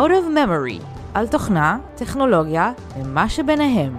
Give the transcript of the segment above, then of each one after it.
Out of Memory, על תוכנה, טכנולוגיה ומה שביניהם.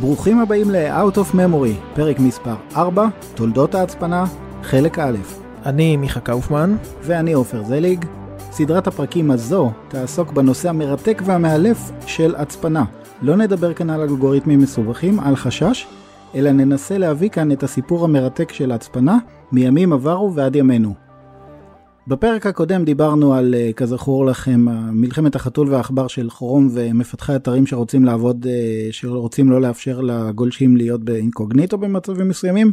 ברוכים הבאים ל-Out of Memory, פרק מספר 4, תולדות ההצפנה, חלק א'. אני מיכה קאופמן. ואני עופר זליג. סדרת הפרקים הזו תעסוק בנושא המרתק והמאלף של הצפנה. לא נדבר כאן על אלגוריתמים מסובכים, על חשש, אלא ננסה להביא כאן את הסיפור המרתק של ההצפנה מימים עברו ועד ימינו. בפרק הקודם דיברנו על, אה, כזכור לכם, מלחמת החתול והעכבר של כרום ומפתחי אתרים שרוצים לעבוד, אה, שרוצים לא לאפשר לגולשים להיות באינקוגניטו במצבים מסוימים.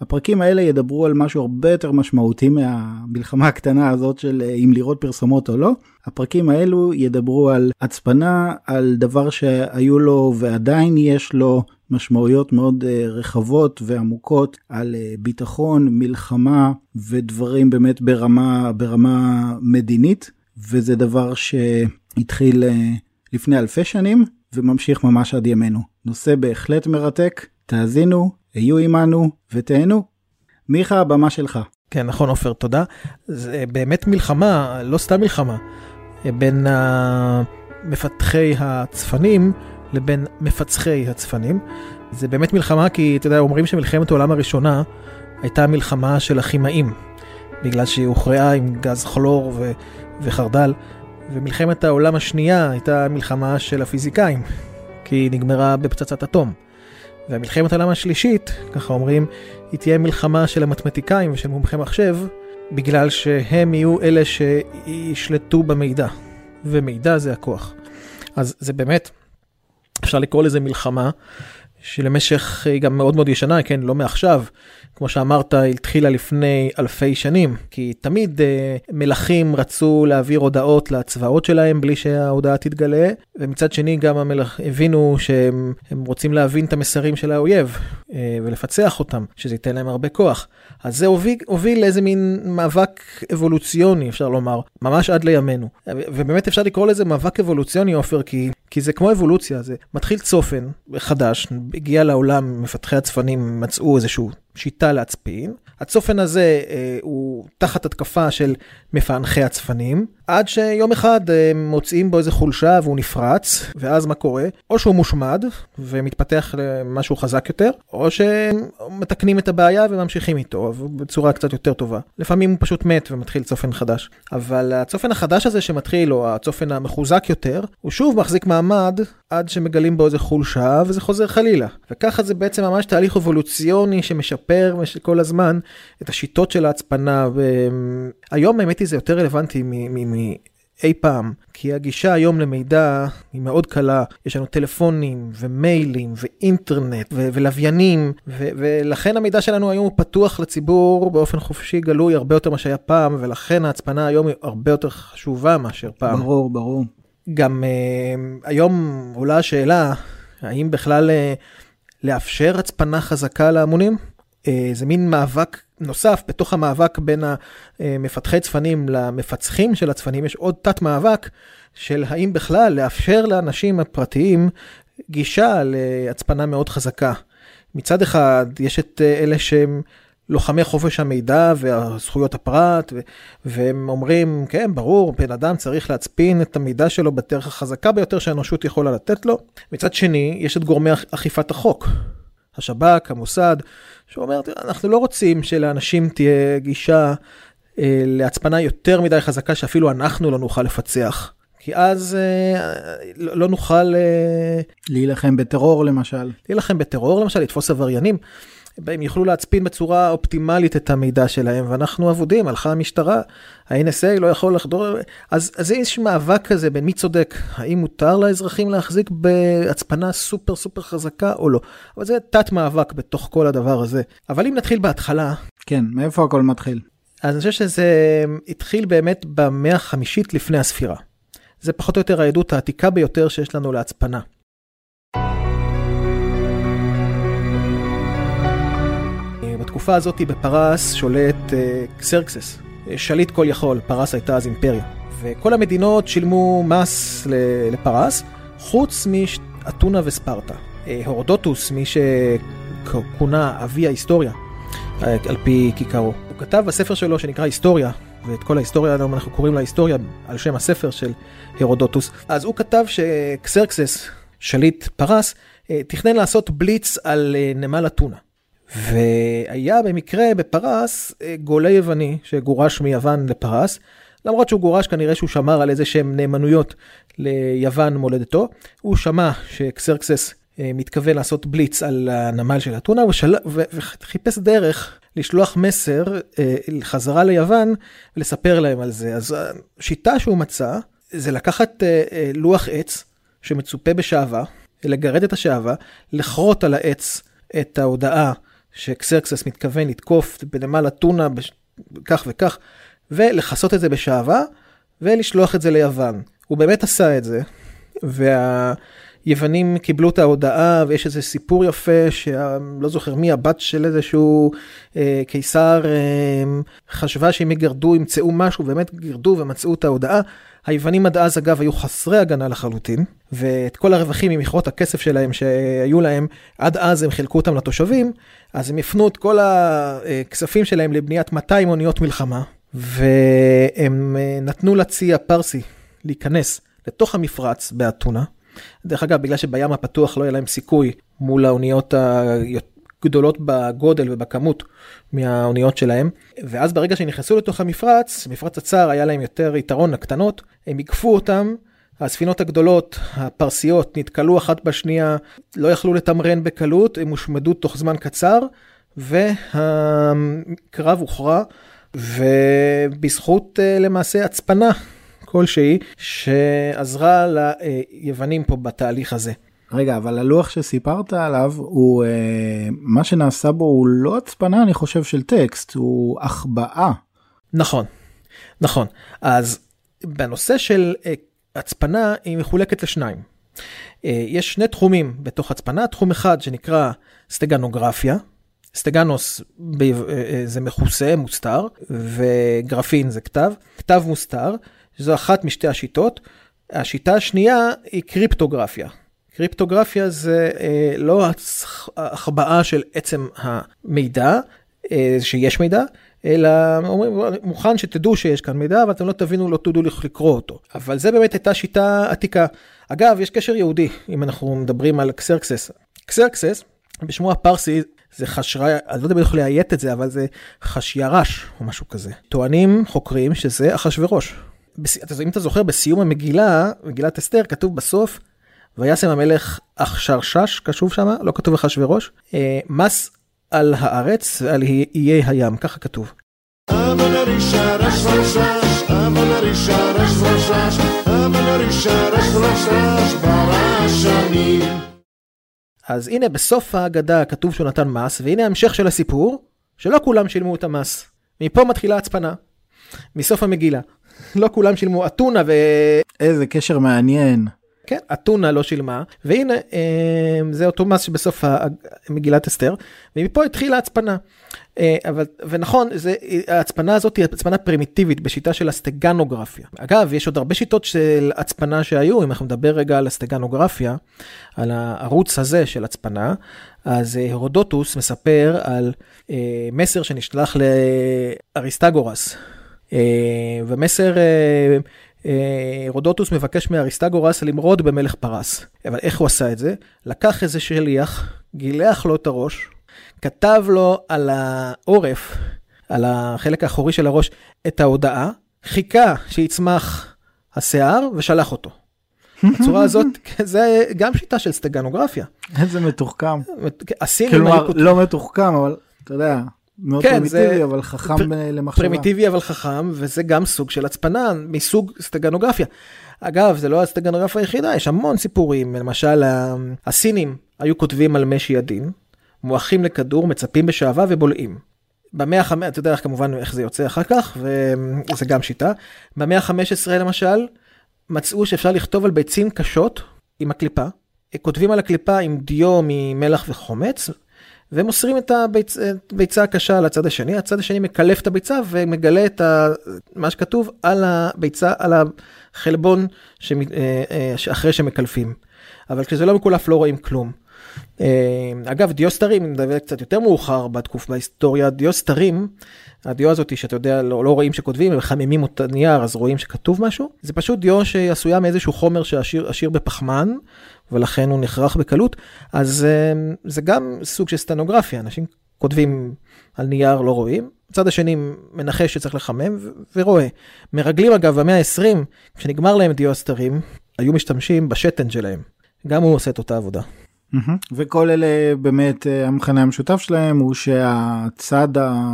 הפרקים האלה ידברו על משהו הרבה יותר משמעותי מהמלחמה הקטנה הזאת של אה, אם לראות פרסומות או לא. הפרקים האלו ידברו על הצפנה, על דבר שהיו לו ועדיין יש לו משמעויות מאוד אה, רחבות ועמוקות על אה, ביטחון, מלחמה ודברים באמת ברמה, ברמה מדינית, וזה דבר שהתחיל לפני אלפי שנים וממשיך ממש עד ימינו. נושא בהחלט מרתק, תאזינו, היו עמנו ותהנו. מיכה, הבמה שלך. כן, נכון עופר, תודה. זה באמת מלחמה, לא סתם מלחמה, בין מפתחי הצפנים לבין מפצחי הצפנים. זה באמת מלחמה כי, אתה יודע, אומרים שמלחמת העולם הראשונה הייתה מלחמה של הכימאים, בגלל שהיא הוכרעה עם גז כלור ו- וחרדל, ומלחמת העולם השנייה הייתה מלחמה של הפיזיקאים, כי היא נגמרה בפצצת אטום. והמלחמת העולם השלישית, ככה אומרים, היא תהיה מלחמה של המתמטיקאים ושל מומחי מחשב, בגלל שהם יהיו אלה שישלטו במידע, ומידע זה הכוח. אז זה באמת, אפשר לקרוא לזה מלחמה, שלמשך היא גם מאוד מאוד ישנה, כן, לא מעכשיו, כמו שאמרת, התחילה לפני אלפי שנים, כי תמיד אה, מלכים רצו להעביר הודעות לצבאות שלהם בלי שההודעה תתגלה, ומצד שני גם המלך הבינו שהם רוצים להבין את המסרים של האויב אה, ולפצח אותם, שזה ייתן להם הרבה כוח. אז זה הוביל, הוביל לאיזה מין מאבק אבולוציוני, אפשר לומר, ממש עד לימינו. ובאמת אפשר לקרוא לזה מאבק אבולוציוני, עופר, כי, כי זה כמו אבולוציה, זה מתחיל צופן חדש, הגיע לעולם, מפתחי הצפנים מצאו איזשהו שיטה להצפין. הצופן הזה אה, הוא תחת התקפה של מפענחי הצפנים, עד שיום אחד אה, מוצאים בו איזה חולשה והוא נפרץ, ואז מה קורה? או שהוא מושמד ומתפתח למשהו חזק יותר, או שמתקנים את הבעיה וממשיכים איתו בצורה קצת יותר טובה. לפעמים הוא פשוט מת ומתחיל צופן חדש. אבל הצופן החדש הזה שמתחיל, או הצופן המחוזק יותר, הוא שוב מחזיק מעמד עד שמגלים בו איזה חולשה וזה חוזר חלילה. וככה זה בעצם ממש תהליך אבולוציוני שמשפר כל הזמן את השיטות של ההצפנה. והיום האמת היא זה יותר רלוונטי מאי פעם, כי הגישה היום למידע היא מאוד קלה, יש לנו טלפונים ומיילים ואינטרנט ו- ולוויינים, ו- ולכן המידע שלנו היום הוא פתוח לציבור באופן חופשי גלוי הרבה יותר ממה שהיה פעם, ולכן ההצפנה היום היא הרבה יותר חשובה מאשר פעם. ברור, ברור. גם uh, היום עולה השאלה, האם בכלל uh, לאפשר הצפנה חזקה להמונים? Uh, זה מין מאבק נוסף, בתוך המאבק בין המפתחי צפנים למפצחים של הצפנים, יש עוד תת מאבק של האם בכלל לאפשר לאנשים הפרטיים גישה להצפנה מאוד חזקה. מצד אחד, יש את אלה שהם לוחמי חופש המידע וזכויות הפרט, ו- והם אומרים, כן, ברור, בן אדם צריך להצפין את המידע שלו בדרך החזקה ביותר שהאנושות יכולה לתת לו. מצד שני, יש את גורמי אכיפת החוק. השב"כ, המוסד, שאומר, אנחנו לא רוצים שלאנשים תהיה גישה אה, להצפנה יותר מדי חזקה שאפילו אנחנו לא נוכל לפצח. כי אז אה, לא, לא נוכל... אה, להילחם בטרור למשל. להילחם בטרור למשל, לתפוס עבריינים. הם יוכלו להצפין בצורה אופטימלית את המידע שלהם, ואנחנו אבודים, הלכה המשטרה, ה-NSA לא יכול לחדור, אז, אז יש מאבק כזה בין מי צודק, האם מותר לאזרחים להחזיק בהצפנה סופר סופר חזקה או לא, אבל זה תת מאבק בתוך כל הדבר הזה. אבל אם נתחיל בהתחלה... כן, מאיפה הכל מתחיל? אז אני חושב שזה התחיל באמת במאה החמישית לפני הספירה. זה פחות או יותר העדות העתיקה ביותר שיש לנו להצפנה. בתקופה הזאת בפרס שולט uh, קסרקסס, שליט כל יכול, פרס הייתה אז אימפריה. וכל המדינות שילמו מס לפרס, חוץ מאתונה וספרטה. הורדוטוס, מי שכונה אבי ההיסטוריה, על פי כיכרו. הוא כתב בספר שלו שנקרא היסטוריה, ואת כל ההיסטוריה היום אנחנו קוראים לה היסטוריה על שם הספר של הרודוטוס. אז הוא כתב שקסרקסס, שליט פרס, תכנן לעשות בליץ על נמל אתונה. והיה במקרה בפרס גולה יווני שגורש מיוון לפרס, למרות שהוא גורש כנראה שהוא שמר על איזה שהם נאמנויות ליוון מולדתו. הוא שמע שקסרקסס מתכוון לעשות בליץ על הנמל של אתונה ושל... וחיפש דרך לשלוח מסר חזרה ליוון ולספר להם על זה. אז השיטה שהוא מצא זה לקחת לוח עץ שמצופה בשעווה, לגרד את השעווה, לכרות על העץ את ההודעה שקסרקסס מתכוון לתקוף בנמל אתונה כך וכך, ולכסות את זה בשעווה ולשלוח את זה ליוון. הוא באמת עשה את זה, והיוונים קיבלו את ההודעה ויש איזה סיפור יפה שלא זוכר מי הבת של איזשהו אה, קיסר אה, חשבה שאם יגרדו ימצאו משהו, באמת גירדו ומצאו את ההודעה. היוונים עד אז אגב היו חסרי הגנה לחלוטין, ואת כל הרווחים ממכרות הכסף שלהם שהיו להם, עד אז הם חילקו אותם לתושבים, אז הם הפנו את כל הכספים שלהם לבניית 200 אוניות מלחמה, והם אה, נתנו לצי הפרסי להיכנס לתוך המפרץ באתונה. דרך אגב, בגלל שבים הפתוח לא היה להם סיכוי מול האוניות הגדולות בגודל ובכמות מהאוניות שלהם, ואז ברגע שנכנסו לתוך המפרץ, מפרץ הצר היה להם יותר יתרון לקטנות, הם עיקפו אותם, הספינות הגדולות, הפרסיות, נתקלו אחת בשנייה, לא יכלו לתמרן בקלות, הם הושמדו תוך זמן קצר, והקרב הוכרע. ובזכות אה, למעשה הצפנה כלשהי שעזרה ליוונים פה בתהליך הזה. רגע, אבל הלוח שסיפרת עליו, הוא, אה, מה שנעשה בו הוא לא הצפנה, אני חושב, של טקסט, הוא החבאה. נכון, נכון. אז בנושא של אה, הצפנה, היא מחולקת לשניים. יש שני תחומים בתוך הצפנה, תחום אחד שנקרא סטגנוגרפיה, סטגנוס אה, אה, זה מכוסה, מוסתר, וגרפין זה כתב. כתב מוסתר, זו אחת משתי השיטות. השיטה השנייה היא קריפטוגרפיה. קריפטוגרפיה זה אה, לא החבאה של עצם המידע, אה, שיש מידע, אלא אומרים, מוכן שתדעו שיש כאן מידע, אבל אתם לא תבינו, לא תדעו לקרוא אותו. אבל זה באמת הייתה שיטה עתיקה. אגב, יש קשר יהודי, אם אנחנו מדברים על קסרקסס. קסרקסס, בשמו הפרסי, זה חשרה, אני לא יודע אם אני יכול לאיית את זה, אבל זה חשיירש או משהו כזה. טוענים חוקרים שזה אחשורוש. אם אתה זוכר, בסיום המגילה, מגילת אסתר, כתוב בסוף, וישם המלך אחשרשש, כתוב שם, לא כתוב אחשורוש, אה, מס על הארץ ועל איי הים, ככה כתוב. אז הנה בסוף ההגדה כתוב שהוא נתן מס, והנה ההמשך של הסיפור, שלא כולם שילמו את המס. מפה מתחילה הצפנה, מסוף המגילה. לא כולם שילמו אתונה ו... איזה קשר מעניין. כן, אתונה לא שילמה, והנה אה, זה אותו מס שבסוף מגילת אסתר, ומפה התחילה הצפנה. אה, אבל, ונכון, זה, ההצפנה הזאת היא הצפנה פרימיטיבית בשיטה של הסטגנוגרפיה. אגב, יש עוד הרבה שיטות של הצפנה שהיו, אם אנחנו נדבר רגע על הסטגנוגרפיה, על הערוץ הזה של הצפנה, אז אה, הרודוטוס מספר על אה, מסר שנשלח לאריסטגורס, אה, ומסר... אה, רודוטוס מבקש מאריסטגורס למרוד במלך פרס. אבל איך הוא עשה את זה? לקח איזה שליח, גילח לו את הראש, כתב לו על העורף, על החלק האחורי של הראש, את ההודעה, חיכה שיצמח השיער ושלח אותו. בצורה הזאת, זה גם שיטה של סטגנוגרפיה. איזה מתוחכם. הסינים כלומר, לא מתוחכם, אבל אתה יודע, מאוד כן, פרימיטיבי, אבל חכם פר... למחשבה. פרימיטיבי אבל חכם, וזה גם סוג של הצפנה מסוג סטגנוגרפיה. אגב, זה לא הסטגנוגרפיה היחידה, יש המון סיפורים. למשל, הסינים היו כותבים על משי הדין, מועכים לכדור, מצפים בשעווה ובולעים. במאה ה-15, אתה יודע כמובן איך זה יוצא אחר כך, וזה גם שיטה. במאה ה-15 למשל, מצאו שאפשר לכתוב על ביצים קשות עם הקליפה. כותבים על הקליפה עם דיו ממלח וחומץ, ומוסרים את הביצ... הביצה הקשה לצד השני, הצד השני מקלף את הביצה ומגלה את ה... מה שכתוב על הביצה, על החלבון ש... אה, אה, אחרי שמקלפים. אבל כשזה לא מקולף לא רואים כלום. אה, אגב, דיו סתרים, אם נדבר קצת יותר מאוחר בתקופה בהיסטוריה, דיו סתרים, הדיו הזאת שאתה יודע, לא, לא רואים שכותבים, הם מחממים את הנייר, אז רואים שכתוב משהו. זה פשוט דיו שעשויה מאיזשהו חומר שעשיר בפחמן, ולכן הוא נחרך בקלות. אז אה, זה גם סוג של סטנוגרפיה, אנשים כותבים על נייר, לא רואים. הצד השני מנחש שצריך לחמם ורואה. מרגלים אגב במאה ה-20, כשנגמר להם דיו הסתרים, היו משתמשים בשתן שלהם. גם הוא עושה את אותה עבודה. וכל אלה באמת אה, המכנה המשותף שלהם הוא שהצד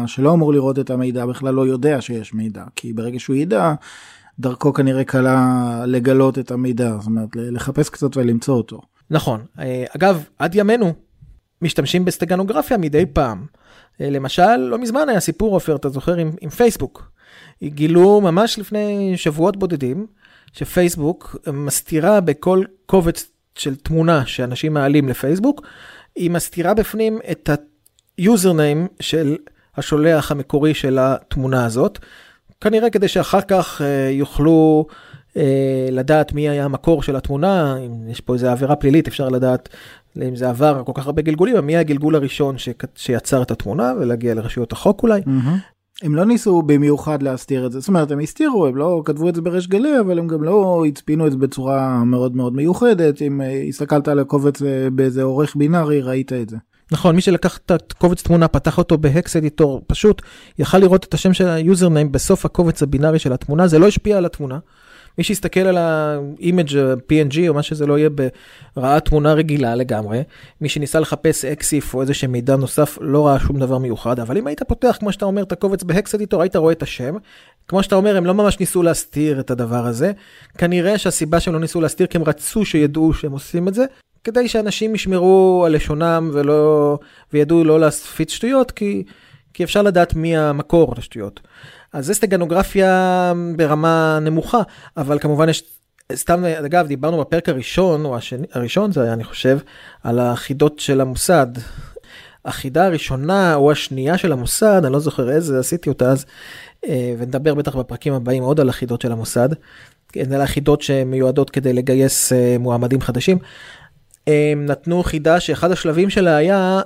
שלא אמור לראות את המידע בכלל לא יודע שיש מידע כי ברגע שהוא ידע דרכו כנראה קלה לגלות את המידע זאת אומרת לחפש קצת ולמצוא אותו. נכון אה, אגב עד ימינו משתמשים בסטגנוגרפיה מדי פעם. אה, למשל לא מזמן היה סיפור עופר אתה זוכר עם, עם פייסבוק. גילו ממש לפני שבועות בודדים שפייסבוק מסתירה בכל קובץ של תמונה שאנשים מעלים לפייסבוק, היא מסתירה בפנים את היוזרניים של השולח המקורי של התמונה הזאת, כנראה כדי שאחר כך אה, יוכלו אה, לדעת מי היה המקור של התמונה, אם יש פה איזה עבירה פלילית אפשר לדעת אם זה עבר כל כך הרבה גלגולים, מי הגלגול הראשון ש... שיצר את התמונה ולהגיע לרשויות החוק אולי. Mm-hmm. הם לא ניסו במיוחד להסתיר את זה, זאת אומרת הם הסתירו, הם לא כתבו את זה בריש גלי, אבל הם גם לא הצפינו את זה בצורה מאוד מאוד מיוחדת, אם אה, הסתכלת על הקובץ באיזה עורך בינארי ראית את זה. נכון, מי שלקח את הקובץ תמונה, פתח אותו בהקס אדיטור, פשוט יכל לראות את השם של היוזרניים בסוף הקובץ הבינארי של התמונה, זה לא השפיע על התמונה. מי שיסתכל על ה-image PNG או מה שזה לא יהיה, ראה תמונה רגילה לגמרי. מי שניסה לחפש אקסיף או איזה שהם מידע נוסף לא ראה שום דבר מיוחד, אבל אם היית פותח, כמו שאתה אומר, את הקובץ בהקס אדיטור, היית רואה את השם. כמו שאתה אומר, הם לא ממש ניסו להסתיר את הדבר הזה. כנראה שהסיבה שהם לא ניסו להסתיר, כי הם רצו שידעו שהם עושים את זה, כדי שאנשים ישמרו על לשונם ולא, וידעו לא להפיץ שטויות, כי, כי אפשר לדעת מי המקור לשטויות. אז זה סטגנוגרפיה ברמה נמוכה, אבל כמובן יש, סתם, אגב, דיברנו בפרק הראשון, או השני, הראשון זה היה, אני חושב, על החידות של המוסד. החידה הראשונה או השנייה של המוסד, אני לא זוכר איזה, עשיתי אותה אז, אה, ונדבר בטח בפרקים הבאים עוד על החידות של המוסד. אלה החידות שמיועדות כדי לגייס אה, מועמדים חדשים. הם נתנו חידה שאחד השלבים שלה היה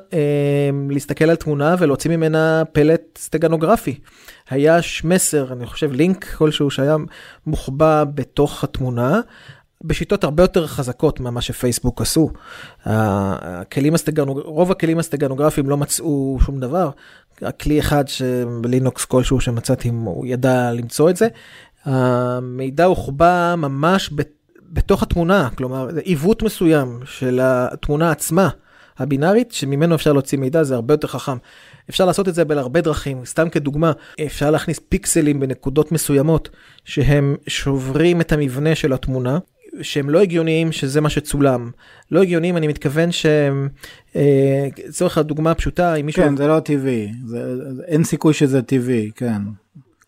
להסתכל על תמונה ולהוציא ממנה פלט סטגנוגרפי. היה מסר, אני חושב לינק כלשהו שהיה מוחבא בתוך התמונה. בשיטות הרבה יותר חזקות ממה שפייסבוק עשו. הכלים הסטגנוג... רוב הכלים הסטגנוגרפיים לא מצאו שום דבר. הכלי אחד בלינוקס כלשהו שמצאתי, הוא ידע למצוא את זה. המידע הוחבא ממש בתוך התמונה, כלומר זה עיוות מסוים של התמונה עצמה הבינארית, שממנו אפשר להוציא מידע, זה הרבה יותר חכם. אפשר לעשות את זה בהרבה דרכים, סתם כדוגמה, אפשר להכניס פיקסלים בנקודות מסוימות שהם שוברים את המבנה של התמונה. שהם לא הגיוניים שזה מה שצולם. לא הגיוניים, אני מתכוון שהם, אה, לצורך אה, הדוגמה הפשוטה, אם מישהו... כן, זה לא טבעי, זה, אין סיכוי שזה טבעי, כן.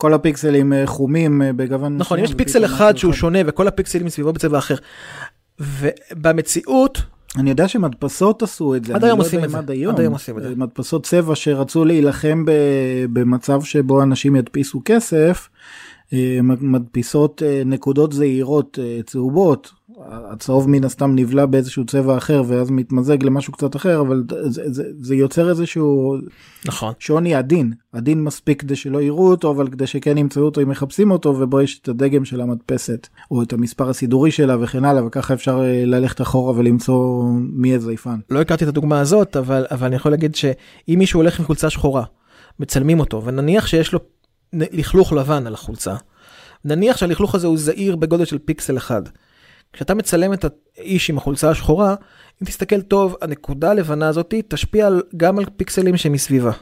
כל הפיקסלים אה, חומים אה, בגוון נכון, יש פיקסל אחד שהוא שונה וכל הפיקסלים מסביבו בצבע אחר. ובמציאות... אני יודע שמדפסות עשו את זה. עד היום לא עושים את זה. עד היום עושים את זה. מדפסות צבע שרצו להילחם במצב שבו אנשים ידפיסו כסף. אה, מדפיסות נקודות זעירות צהובות. הצהוב מן הסתם נבלע באיזשהו צבע אחר ואז מתמזג למשהו קצת אחר אבל זה, זה, זה יוצר איזשהו נכון. שוני עדין. עדין מספיק כדי שלא יראו אותו אבל כדי שכן ימצאו אותו אם מחפשים אותו ובו יש את הדגם של המדפסת או את המספר הסידורי שלה וכן הלאה וככה אפשר אה, ללכת אחורה ולמצוא מי הזייפן. לא הכרתי את הדוגמה הזאת אבל אבל אני יכול להגיד שאם מישהו הולך עם חולצה שחורה מצלמים אותו ונניח שיש לו לכלוך לבן על החולצה. נניח שהלכלוך הזה הוא זעיר בגודל של פיקסל אחד. כשאתה מצלם את האיש עם החולצה השחורה, אם תסתכל טוב, הנקודה הלבנה הזאת תשפיע גם על פיקסלים שמסביבה.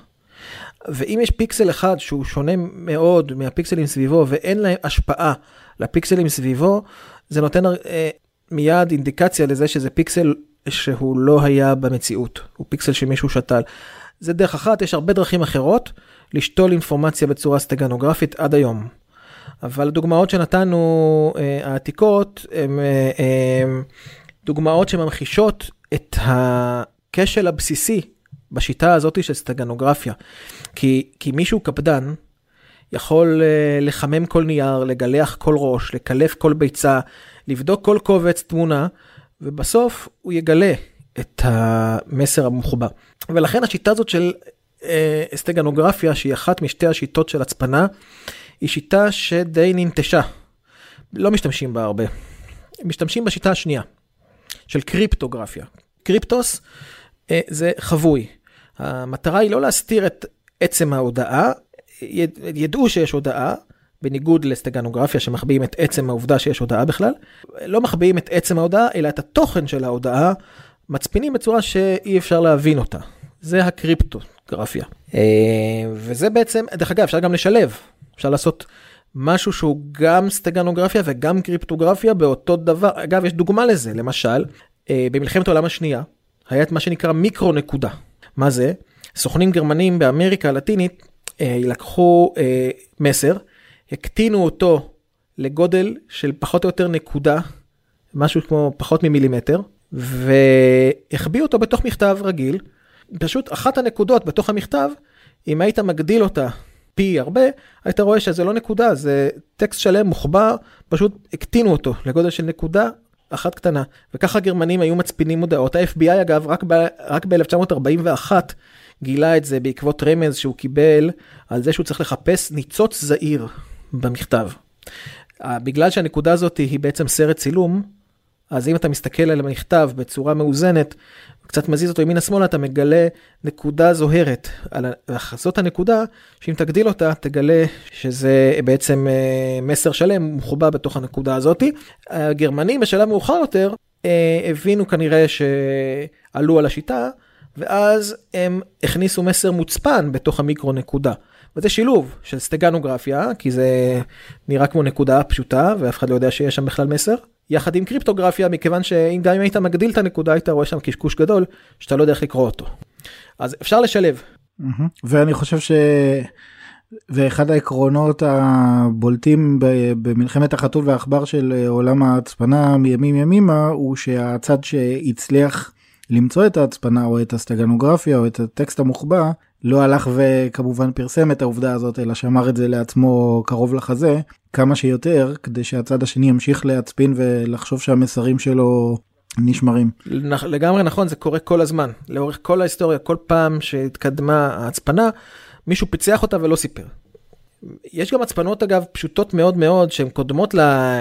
ואם יש פיקסל אחד שהוא שונה מאוד מהפיקסלים סביבו ואין להם השפעה לפיקסלים סביבו, זה נותן אה, מיד אינדיקציה לזה שזה פיקסל שהוא לא היה במציאות, הוא פיקסל שמישהו שתל. זה דרך אחת, יש הרבה דרכים אחרות לשתול אינפורמציה בצורה סטגנוגרפית עד היום. אבל הדוגמאות שנתנו אה, העתיקות הן אה, אה, דוגמאות שממחישות את הכשל הבסיסי בשיטה הזאת של סטגנוגרפיה. כי, כי מישהו קפדן יכול uh, לחמם כל נייר, לגלח כל ראש, לקלף כל ביצה, לבדוק כל קובץ תמונה, ובסוף הוא יגלה את המסר המוחבא. ולכן השיטה הזאת של סטגנוגרפיה, שהיא אחת משתי השיטות של הצפנה, היא שיטה שדי ננטשה. לא משתמשים בה הרבה. משתמשים בשיטה השנייה, של קריפטוגרפיה. קריפטוס אה, זה חבוי. המטרה היא לא להסתיר את עצם ההודעה, יד, ידעו שיש הודעה, בניגוד לסטגנוגרפיה שמחביאים את עצם העובדה שיש הודעה בכלל, לא מחביאים את עצם ההודעה, אלא את התוכן של ההודעה, מצפינים בצורה שאי אפשר להבין אותה. זה הקריפטוגרפיה. אה, וזה בעצם, דרך אגב, אפשר גם לשלב, אפשר לעשות משהו שהוא גם סטגנוגרפיה וגם קריפטוגרפיה באותו דבר. אגב, יש דוגמה לזה, למשל, אה, במלחמת העולם השנייה, היה את מה שנקרא מיקרו נקודה. מה זה? סוכנים גרמנים באמריקה הלטינית אה, לקחו מסר, הקטינו אותו לגודל של פחות או יותר נקודה, משהו כמו פחות ממילימטר, והחביאו אותו בתוך מכתב רגיל. פשוט אחת הנקודות בתוך המכתב, אם היית מגדיל אותה פי הרבה, היית רואה שזה לא נקודה, זה טקסט שלם מוחבא, פשוט הקטינו אותו לגודל של נקודה אחת קטנה. וככה הגרמנים היו מצפינים מודעות. ה-FBI אגב, רק ב-1941 ב- גילה את זה בעקבות רמז שהוא קיבל על זה שהוא צריך לחפש ניצוץ זעיר במכתב. בגלל שהנקודה הזאת היא בעצם סרט צילום, אז אם אתה מסתכל על המכתב בצורה מאוזנת, קצת מזיז אותו ימינה שמאלה, אתה מגלה נקודה זוהרת. זאת הנקודה שאם תגדיל אותה, תגלה שזה בעצם אה, מסר שלם מחובר בתוך הנקודה הזאת. הגרמנים בשלב מאוחר יותר אה, הבינו כנראה שעלו על השיטה, ואז הם הכניסו מסר מוצפן בתוך המיקרו נקודה. וזה שילוב של סטגנוגרפיה, כי זה נראה כמו נקודה פשוטה, ואף אחד לא יודע שיש שם בכלל מסר. יחד עם קריפטוגרפיה, מכיוון שאם גם אם היית מגדיל את הנקודה, היית רואה שם קשקוש גדול, שאתה לא יודע איך לקרוא אותו. אז אפשר לשלב. ואני חושב ש... ואחד העקרונות הבולטים במלחמת החתול והעכבר של עולם ההצפנה מימים ימימה הוא שהצד שהצליח למצוא את ההצפנה או את הסטגנוגרפיה או את הטקסט המוחבא לא הלך וכמובן פרסם את העובדה הזאת אלא שאמר את זה לעצמו קרוב לחזה כמה שיותר כדי שהצד השני ימשיך להצפין ולחשוב שהמסרים שלו נשמרים. לגמרי נכון זה קורה כל הזמן לאורך כל ההיסטוריה כל פעם שהתקדמה ההצפנה מישהו פיצח אותה ולא סיפר. יש גם הצפנות אגב פשוטות מאוד מאוד שהן קודמות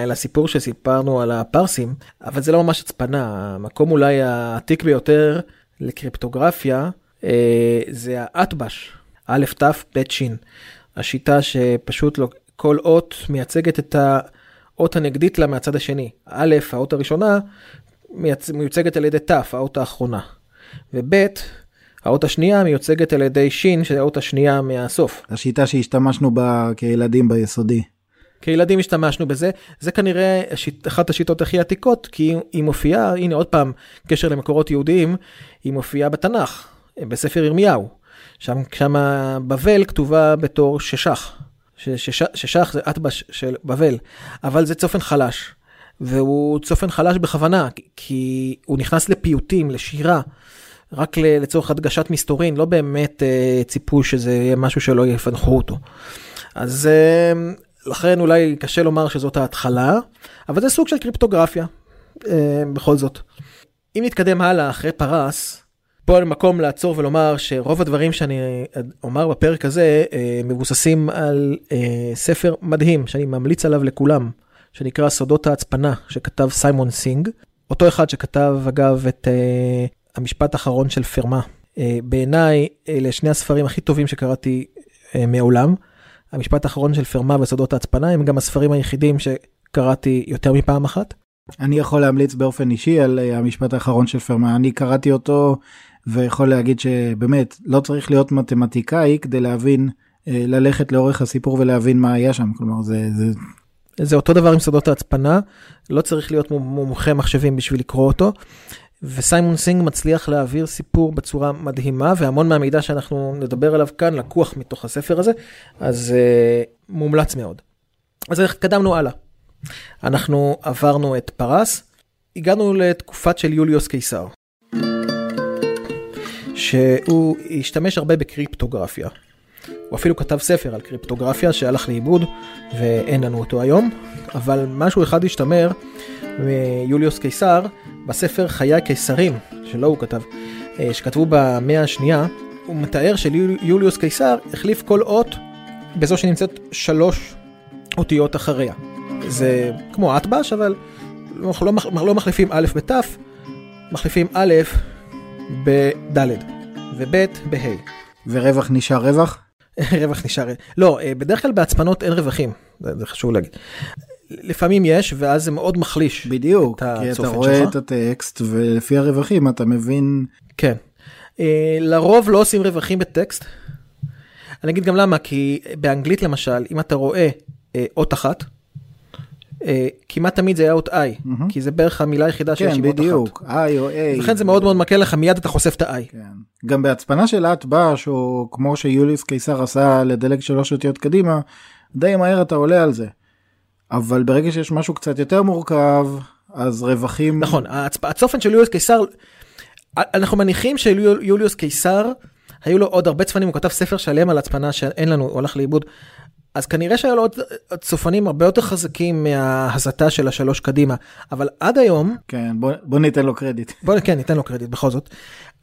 לסיפור שסיפרנו על הפרסים אבל זה לא ממש הצפנה המקום אולי העתיק ביותר לקריפטוגרפיה זה האטבש א' ת' ב' ש' השיטה שפשוט לא, כל אות מייצגת את האות הנגדית לה מהצד השני. א', האות הראשונה מיוצגת על ידי ת', האות האחרונה. וב', האות השנייה מיוצגת על ידי ש', שזה האות השנייה מהסוף. השיטה שהשתמשנו בה כילדים ביסודי. כילדים השתמשנו בזה, זה כנראה השיט, אחת השיטות הכי עתיקות, כי היא מופיעה, הנה עוד פעם, קשר למקורות יהודיים, היא מופיעה בתנ"ך, בספר ירמיהו. שם, שם בבל כתובה בתור ששח. ששח זה אטבש של בבל, אבל זה צופן חלש. והוא צופן חלש בכוונה, כי הוא נכנס לפיוטים, לשירה, רק לצורך הדגשת מסתורין, לא באמת אה, ציפו שזה יהיה משהו שלא יפנחו אותו. אז אה, לכן אולי קשה לומר שזאת ההתחלה, אבל זה סוג של קריפטוגרפיה, אה, בכל זאת. אם נתקדם הלאה אחרי פרס, פה מקום לעצור ולומר שרוב הדברים שאני אומר בפרק הזה אה, מבוססים על אה, ספר מדהים שאני ממליץ עליו לכולם, שנקרא סודות ההצפנה, שכתב סיימון סינג. אותו אחד שכתב אגב את אה, המשפט האחרון של פרמה. בעיניי אלה שני הספרים הכי טובים שקראתי מעולם. המשפט האחרון של פרמה וסודות ההצפנה הם גם הספרים היחידים שקראתי יותר מפעם אחת. אני יכול להמליץ באופן אישי על המשפט האחרון של פרמה אני קראתי אותו ויכול להגיד שבאמת לא צריך להיות מתמטיקאי כדי להבין, אה, ללכת לאורך הסיפור ולהבין מה היה שם, כלומר זה... זה... זה אותו דבר עם שדות ההצפנה, לא צריך להיות מומחה מחשבים בשביל לקרוא אותו. וסיימון סינג מצליח להעביר סיפור בצורה מדהימה, והמון מהמידע שאנחנו נדבר עליו כאן לקוח מתוך הספר הזה, אז uh, מומלץ מאוד. אז התקדמנו הלאה. אנחנו עברנו את פרס, הגענו לתקופת של יוליוס קיסר. שהוא השתמש הרבה בקריפטוגרפיה. הוא אפילו כתב ספר על קריפטוגרפיה שהלך לאיבוד ואין לנו אותו היום, אבל משהו אחד השתמר מיוליוס קיסר בספר חיי הקיסרים, שלא הוא כתב, אה, שכתבו במאה השנייה, הוא מתאר שיוליוס קיסר החליף כל אות בזו שנמצאת שלוש אותיות אחריה. זה כמו אטבש, אבל לא, לא, לא מחליפים א' בת', מחליפים א' בד' וב' בה'. ורווח נשאר רווח? רווח נשאר, לא, אה, בדרך כלל בהצפנות אין רווחים, זה, זה חשוב להגיד. לפעמים יש, ואז זה מאוד מחליש בדיוק, כי אתה רואה שלך. את הטקסט, ולפי הרווחים אתה מבין... כן. אה, לרוב לא עושים רווחים בטקסט. אני אגיד גם למה, כי באנגלית למשל, אם אתה רואה אה, אות אחת, כמעט תמיד זה היה אות I. כי זה בערך המילה היחידה שיש כן, עם אות אחת. כן, בדיוק, I או A. לכן זה מאוד מאוד מקל לך, מיד אתה חושף את ה-I. כן. גם בהצפנה של את בש, או כמו שיוליס קיסר עשה לדלג שלוש אותיות קדימה, די מהר אתה עולה על זה. אבל ברגע שיש משהו קצת יותר מורכב, אז רווחים... נכון, הצופן של יוליוס קיסר, אנחנו מניחים שיוליוס קיסר, היו לו עוד הרבה צפנים, הוא כתב ספר שלם על הצפנה שאין לנו, הוא הלך לאיבוד. אז כנראה שהיו לו עוד צופנים הרבה יותר חזקים מההסתה של השלוש קדימה, אבל עד היום... כן, בוא, בוא ניתן לו קרדיט. בוא, כן, ניתן לו קרדיט בכל זאת.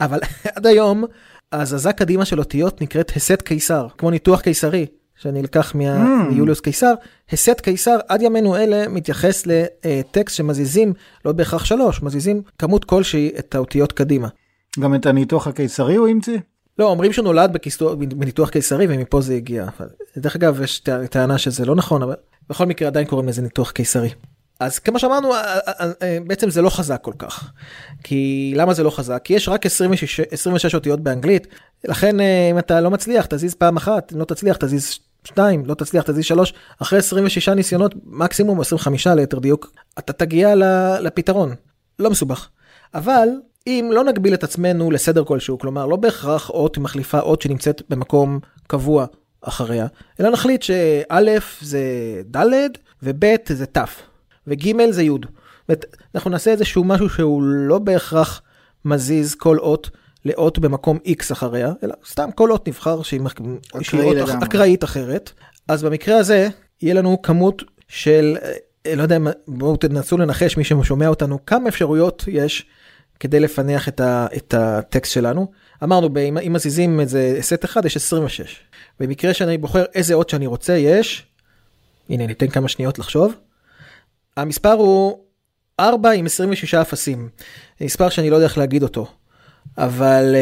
אבל עד היום, ההזזה קדימה של אותיות נקראת הסת קיסר, כמו ניתוח קיסרי. שנלקח מה... mm. מיוליוס קיסר, הסת קיסר עד ימינו אלה מתייחס לטקסט שמזיזים לא בהכרח שלוש, מזיזים כמות כלשהי את האותיות קדימה. גם את הניתוח הקיסרי הוא המציא? לא, אומרים שהוא נולד בניתוח קיסרי ומפה זה הגיע. דרך אגב, יש טענה שזה לא נכון, אבל בכל מקרה עדיין קוראים לזה ניתוח קיסרי. אז כמו שאמרנו, בעצם זה לא חזק כל כך. כי למה זה לא חזק? כי יש רק 26, 26 אותיות באנגלית, לכן אם אתה לא מצליח, תזיז פעם אחת, אם לא תצליח, תזיז שתיים, לא תצליח, תזיז שלוש, אחרי 26 ניסיונות, מקסימום 25 ליתר דיוק, אתה תגיע לפתרון. לא מסובך. אבל אם לא נגביל את עצמנו לסדר כלשהו, כלומר לא בהכרח אות מחליפה אות שנמצאת במקום קבוע אחריה, אלא נחליט שא' זה ד' וב' זה ת' וג' זה י'. אנחנו נעשה איזשהו משהו שהוא לא בהכרח מזיז כל אות לאות במקום X אחריה, אלא סתם כל אות נבחר שהיא אות אקראית אחרת. אז במקרה הזה יהיה לנו כמות של, אה, לא יודע, בואו תנסו לנחש מי ששומע אותנו, כמה אפשרויות יש כדי לפענח את, ה, את הטקסט שלנו. אמרנו, אם מזיזים איזה סט אחד, יש 26. במקרה שאני בוחר איזה אות שאני רוצה, יש, הנה ניתן כמה שניות לחשוב. המספר הוא 4 עם 26 אפסים. מספר שאני לא יודע איך להגיד אותו. אבל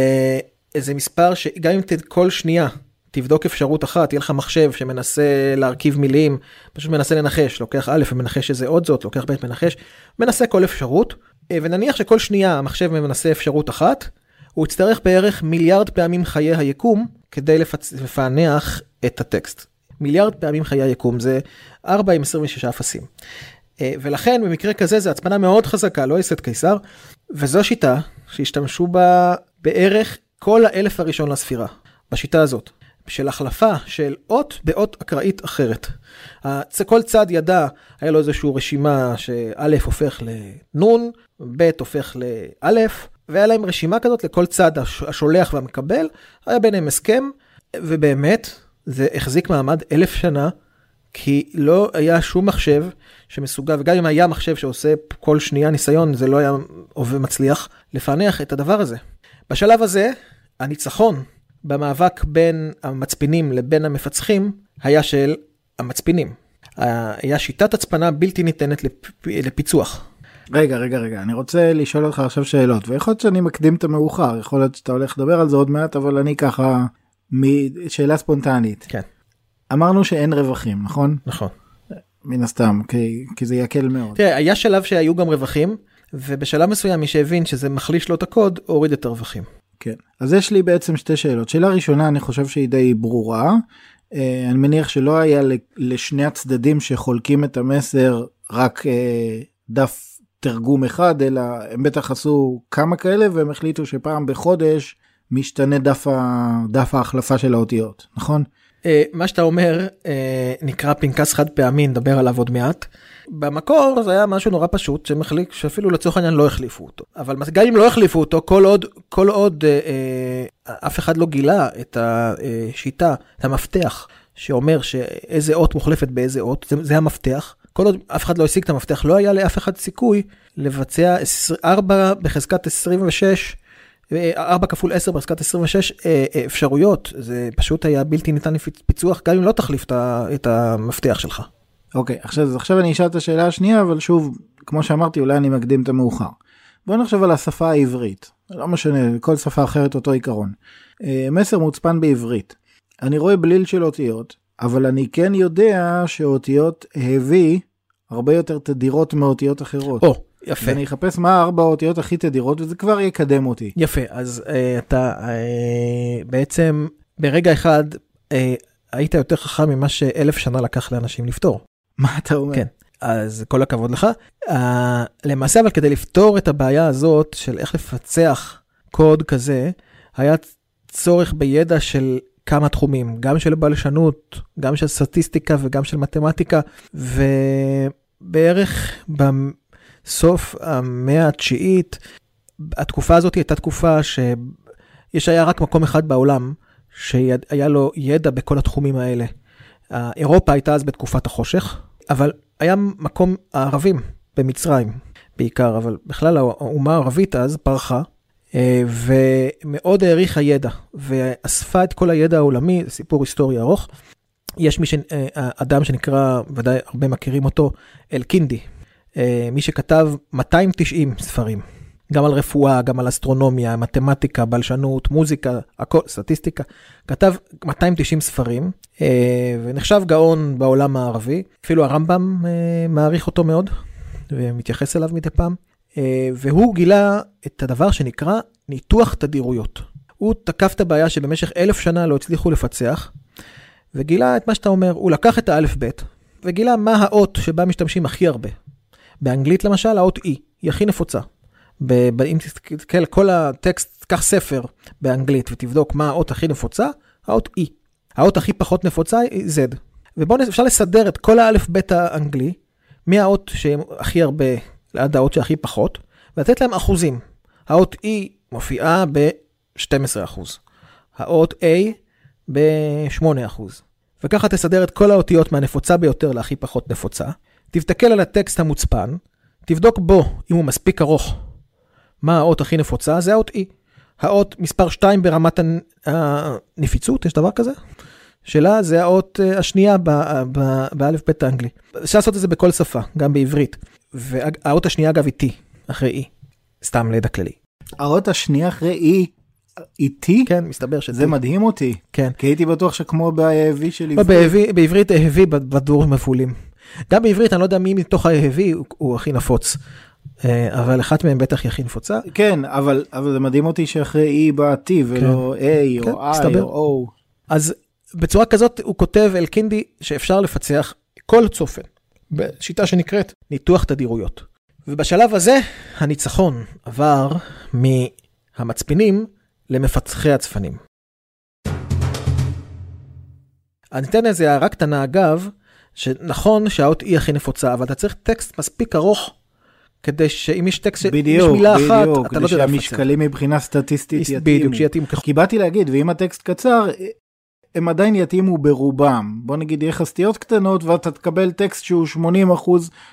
איזה מספר שגם אם כל שנייה תבדוק אפשרות אחת, יהיה לך מחשב שמנסה להרכיב מילים, פשוט מנסה לנחש, לוקח א' ומנחש איזה עוד זאת, לוקח ב' מנחש, מנסה כל אפשרות, אה, ונניח שכל שנייה המחשב מנסה אפשרות אחת, הוא יצטרך בערך מיליארד פעמים חיי היקום כדי. לפענח את הטקסט. מיליארד פעמים חיי היקום זה 4 עם 26 אפסים. אה, ולכן במקרה כזה זה הצפנה מאוד חזקה, לא יסד קיסר, וזו שיטה שהשתמשו בה בערך כל האלף הראשון לספירה, בשיטה הזאת. של החלפה של אות באות אקראית אחרת. כל צד ידע, היה לו איזושהי רשימה שא' הופך לנ', ב' הופך לא', והיה להם רשימה כזאת לכל צד השולח והמקבל, היה ביניהם הסכם, ובאמת זה החזיק מעמד אלף שנה, כי לא היה שום מחשב שמסוגל, וגם אם היה מחשב שעושה כל שנייה ניסיון, זה לא היה מצליח, לפענח את הדבר הזה. בשלב הזה, הניצחון במאבק בין המצפינים לבין המפצחים היה של המצפינים. היה שיטת הצפנה בלתי ניתנת לפ... לפיצוח. רגע, רגע, רגע, אני רוצה לשאול אותך עכשיו שאלות, ויכול להיות שאני מקדים את המאוחר, יכול להיות שאתה הולך לדבר על זה עוד מעט, אבל אני ככה, שאלה ספונטנית. כן. אמרנו שאין רווחים, נכון? נכון. מן הסתם, כי, כי זה יקל מאוד. תראה, היה שלב שהיו גם רווחים, ובשלב מסוים מי שהבין שזה מחליש לו את הקוד, הוריד את הרווחים. כן, אז יש לי בעצם שתי שאלות. שאלה ראשונה, אני חושב שהיא די ברורה. אה, אני מניח שלא היה לשני הצדדים שחולקים את המסר רק אה, דף תרגום אחד, אלא הם בטח עשו כמה כאלה והם החליטו שפעם בחודש משתנה דף, ה, דף ההחלפה של האותיות, נכון? אה, מה שאתה אומר אה, נקרא פנקס חד פעמי, נדבר עליו עוד מעט. במקור זה היה משהו נורא פשוט שמחליק שאפילו לצורך העניין לא החליפו אותו. אבל גם אם לא החליפו אותו כל עוד כל עוד אה, אה, אף אחד לא גילה את השיטה את המפתח שאומר שאיזה אות מוחלפת באיזה אות זה, זה המפתח. כל עוד אף אחד לא השיג את המפתח לא היה לאף אחד סיכוי לבצע 4 בחזקת 26 4 כפול 10 בחזקת 26 אה, אה, אפשרויות, זה פשוט היה בלתי ניתן לפיצוח, גם אם לא תחליף את המפתח שלך. אוקיי, okay, עכשיו, עכשיו אני אשאל את השאלה השנייה, אבל שוב, כמו שאמרתי, אולי אני מקדים את המאוחר. בוא נחשוב על השפה העברית, לא משנה, כל שפה אחרת אותו עיקרון. אה, מסר מוצפן בעברית. אני רואה בליל של אותיות, אבל אני כן יודע שאותיות הביא הרבה יותר תדירות מאותיות אחרות. או, יפה. ואני אחפש מה הארבע האותיות הכי תדירות וזה כבר יקדם אותי. יפה, אז uh, אתה uh, בעצם ברגע אחד uh, היית יותר חכם ממה שאלף שנה לקח לאנשים לפתור. מה אתה אומר? כן. אז כל הכבוד לך. Uh, למעשה אבל כדי לפתור את הבעיה הזאת של איך לפצח קוד כזה, היה צורך בידע של כמה תחומים, גם של בלשנות, גם של סטטיסטיקה וגם של מתמטיקה, ובערך סוף המאה התשיעית, התקופה הזאת הייתה תקופה שיש היה רק מקום אחד בעולם שהיה לו ידע בכל התחומים האלה. אירופה הייתה אז בתקופת החושך, אבל היה מקום הערבים במצרים בעיקר, אבל בכלל האומה הערבית אז פרחה. אה, ומאוד העריכה ידע, ואספה את כל הידע העולמי, זה סיפור היסטורי ארוך. יש מי ש... אה, אדם שנקרא, ודאי הרבה מכירים אותו, אלקינדי, אה, מי שכתב 290 ספרים, גם על רפואה, גם על אסטרונומיה, מתמטיקה, בלשנות, מוזיקה, הכל, סטטיסטיקה, כתב 290 ספרים, אה, ונחשב גאון בעולם הערבי, אפילו הרמב"ם אה, מעריך אותו מאוד, ומתייחס אליו מדי פעם, והוא גילה את הדבר שנקרא ניתוח תדירויות. הוא תקף את הבעיה שבמשך אלף שנה לא הצליחו לפצח, וגילה את מה שאתה אומר, הוא לקח את האלף-בית, וגילה מה האות שבה משתמשים הכי הרבה. באנגלית למשל, האות E היא הכי נפוצה. ב- אם תסתכל כל הטקסט, קח ספר באנגלית ותבדוק מה האות הכי נפוצה, האות E. האות הכי פחות נפוצה היא Z. ובואו אפשר לסדר את כל האלף בית האנגלי, מהאות שהם הכי הרבה עד האות שהכי פחות, ולתת להם אחוזים. האות E מופיעה ב-12%, האות A ב-8%. וככה תסדר את כל האותיות מהנפוצה ביותר להכי פחות נפוצה, תסתכל על הטקסט המוצפן, תבדוק בו אם הוא מספיק ארוך. מה האות הכי נפוצה? זה האות E. האות מספר 2 ברמת הנפיצות, יש דבר כזה? שלה זה האות אה, השנייה באלף בית האנגלי. אפשר לעשות את זה בכל שפה, גם בעברית. והאות השנייה אגב היא T, אחרי E. סתם לידע כללי. האות השנייה אחרי E איתי? כן, מסתבר שזה... זה מדהים אותי. כן. כי הייתי בטוח שכמו בהאבי של לא, עברית. בעברית האבי בדורים מבולים. גם בעברית, אני לא יודע מי מתוך הוא, הוא הכי נפוץ. אה, אבל אחת מהם בטח היא הכי נפוצה. כן, אבל, אבל זה מדהים אותי שאחרי E בא T ולא כן. A כן, או I מסתבר. או O. אז בצורה כזאת הוא כותב אל קינדי שאפשר לפצח כל צופן בשיטה שנקראת ניתוח תדירויות. ובשלב הזה הניצחון עבר מהמצפינים למפצחי הצפנים. אני אתן איזה הערה קטנה אגב, שנכון שהאות היא הכי נפוצה, אבל אתה צריך טקסט מספיק ארוך, כדי שאם יש טקסט, בדיוק, יש מילה בדיוק, אחת, אתה לא יודע לפצח. בדיוק, כדי שהמשקלים מבחינה סטטיסטית יתאימו. בדיוק, שיתאימו. כי באתי להגיד, ואם הטקסט קצר, הם עדיין יתאימו ברובם. בוא נגיד יהיה לך סטיות קטנות ואתה תקבל טקסט שהוא 80%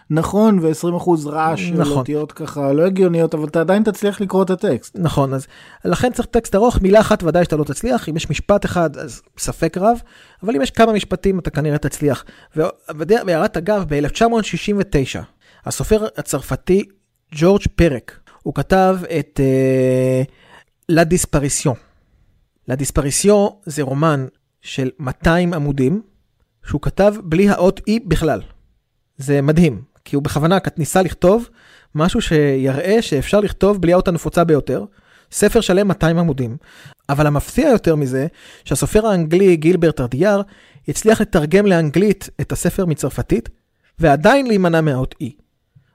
נכון ו-20% רעש של נכון. אותיות ככה לא הגיוניות, אבל אתה עדיין תצליח לקרוא את הטקסט. נכון, אז לכן צריך טקסט ארוך, מילה אחת ודאי שאתה לא תצליח, אם יש משפט אחד אז ספק רב, אבל אם יש כמה משפטים אתה כנראה תצליח. והערת אגב, ב-1969, הסופר הצרפתי ג'ורג' פרק, הוא כתב את לה דיספריסיון. לה דיספריסיון זה רומן של 200 עמודים, שהוא כתב בלי האות E בכלל. זה מדהים, כי הוא בכוונה ניסה לכתוב משהו שיראה שאפשר לכתוב בלי האות הנפוצה ביותר. ספר שלם 200 עמודים. אבל המפתיע יותר מזה, שהסופר האנגלי גילברט ארדיאר הצליח לתרגם לאנגלית את הספר מצרפתית, ועדיין להימנע מהאות E.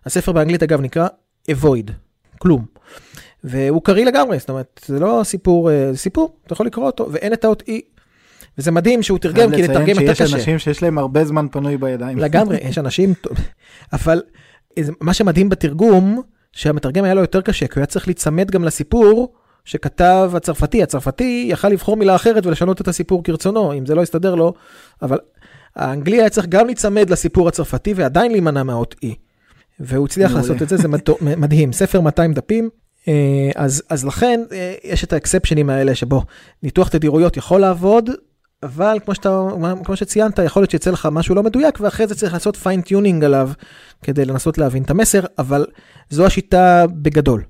הספר באנגלית אגב נקרא Avoid, כלום. והוא קריא לגמרי, זאת אומרת, זה לא סיפור, אה, זה סיפור, אתה יכול לקרוא אותו, ואין את האות E. וזה מדהים שהוא תרגם, כי לתרגם יותר חייב לציין שיש קשה. אנשים שיש להם הרבה זמן פנוי בידיים. לגמרי, יש אנשים. אבל מה שמדהים בתרגום, שהמתרגם היה לו יותר קשה, כי הוא היה צריך להיצמד גם לסיפור שכתב הצרפתי. הצרפתי יכל לבחור מילה אחרת ולשנות את הסיפור כרצונו, אם זה לא יסתדר לו, אבל האנגלי היה צריך גם להיצמד לסיפור הצרפתי ועדיין להימנע מהאות E. והוא הצליח. לעשות את זה, זה מדהים. ספר 200 דפים, אה, אז, אז לכן אה, יש את האקספשנים האלה שבו ניתוח תדירויות יכול לעבוד, אבל כמו, שאתה, כמו שציינת, יכול להיות שיצא לך משהו לא מדויק, ואחרי זה צריך לעשות fine-tuning עליו כדי לנסות להבין את המסר, אבל זו השיטה בגדול.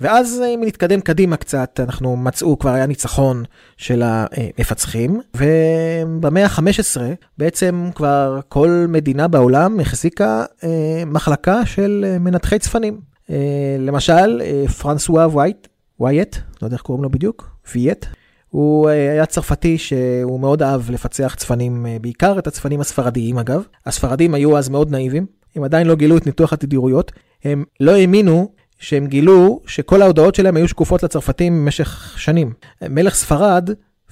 ואז אם נתקדם קדימה קצת, אנחנו מצאו, כבר היה ניצחון של המפצחים, ובמאה ה-15 בעצם כבר כל מדינה בעולם החזיקה אה, מחלקה של אה, מנתחי צפנים. אה, למשל, אה, פרנסואה וייט, וייט, לא יודע איך קוראים לו בדיוק, וייט, הוא אה, היה צרפתי שהוא מאוד אהב לפצח צפנים, אה, בעיקר את הצפנים הספרדיים אגב. הספרדים היו אז מאוד נאיבים, הם עדיין לא גילו את ניתוח התדירויות, הם לא האמינו שהם גילו שכל ההודעות שלהם היו שקופות לצרפתים במשך שנים. מלך ספרד,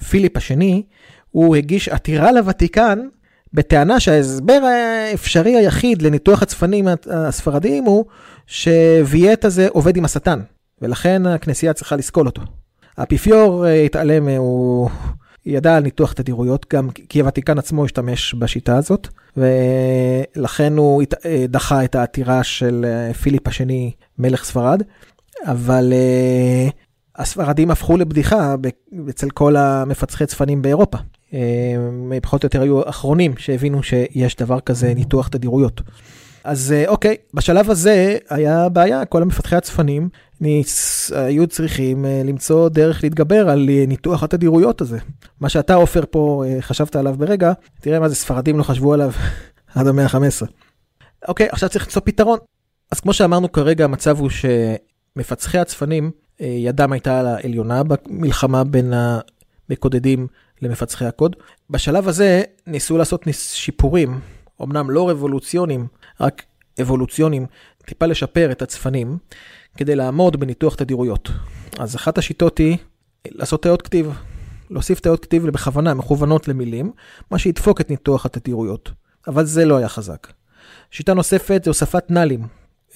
פיליפ השני, הוא הגיש עתירה לוותיקן בטענה שההסבר האפשרי היחיד לניתוח הצפנים הספרדיים הוא שווייט הזה עובד עם השטן, ולכן הכנסייה צריכה לסקול אותו. האפיפיור אה, התעלם, אה, הוא ידע על ניתוח תדירויות, גם כי הוותיקן עצמו השתמש בשיטה הזאת, ולכן הוא דחה את העתירה של אה, פיליפ השני, מלך ספרד, אבל אה, הספרדים הפכו לבדיחה אצל כל המפצחי צפנים באירופה. אה, הם פחות או יותר היו האחרונים שהבינו שיש דבר כזה ניתוח תדירויות. אז אוקיי, בשלב הזה היה בעיה, כל המפתחי הצפנים היו צריכים אה, למצוא דרך להתגבר על אה, ניתוח התדירויות הזה. מה שאתה עופר פה אה, חשבת עליו ברגע, תראה מה זה ספרדים לא חשבו עליו עד המאה ה-15. אוקיי, עכשיו צריך למצוא פתרון. אז כמו שאמרנו כרגע, המצב הוא שמפצחי הצפנים, ידם הייתה על העליונה במלחמה בין המקודדים למפצחי הקוד. בשלב הזה ניסו לעשות שיפורים, אמנם לא רבולוציוניים, רק אבולוציוניים, טיפה לשפר את הצפנים, כדי לעמוד בניתוח תדירויות. אז אחת השיטות היא לעשות תאות כתיב, להוסיף תאות כתיב בכוונה מכוונות למילים, מה שידפוק את ניתוח התדירויות. אבל זה לא היה חזק. שיטה נוספת זה הוספת נ"לים,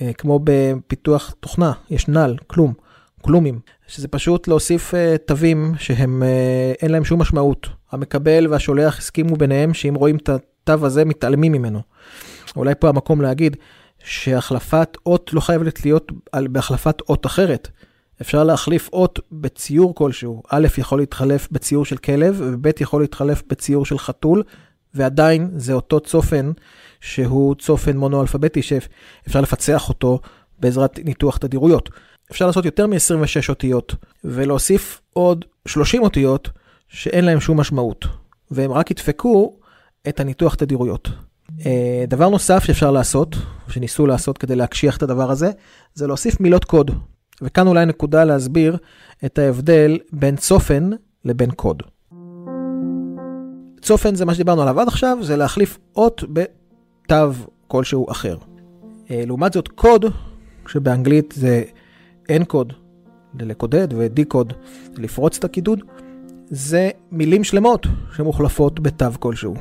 אה, כמו בפיתוח תוכנה, יש נ"ל, כלום, כלומים, שזה פשוט להוסיף אה, תווים שהם, אה, אין להם שום משמעות. המקבל והשולח הסכימו ביניהם שאם רואים את התו הזה, מתעלמים ממנו. אולי פה המקום להגיד שהחלפת אות לא חייבת להיות על, בהחלפת אות אחרת. אפשר להחליף אות בציור כלשהו. א' יכול להתחלף בציור של כלב, וב' יכול להתחלף בציור של חתול, ועדיין זה אותו צופן שהוא צופן מונו-אלפביתי שאפשר לפצח אותו בעזרת ניתוח תדירויות. אפשר לעשות יותר מ-26 אותיות ולהוסיף עוד 30 אותיות שאין להם שום משמעות, והם רק ידפקו את הניתוח תדירויות. אה, דבר נוסף שאפשר לעשות, שניסו לעשות כדי להקשיח את הדבר הזה, זה להוסיף מילות קוד. וכאן אולי נקודה להסביר את ההבדל בין צופן לבין קוד. צופן זה מה שדיברנו עליו עד עכשיו, זה להחליף אות בתו כלשהו אחר. אה, לעומת זאת קוד, שבאנגלית זה אין קוד, לקודד ו-D קוד, לפרוץ את הקידוד, זה מילים שלמות שמוחלפות בתו כלשהו.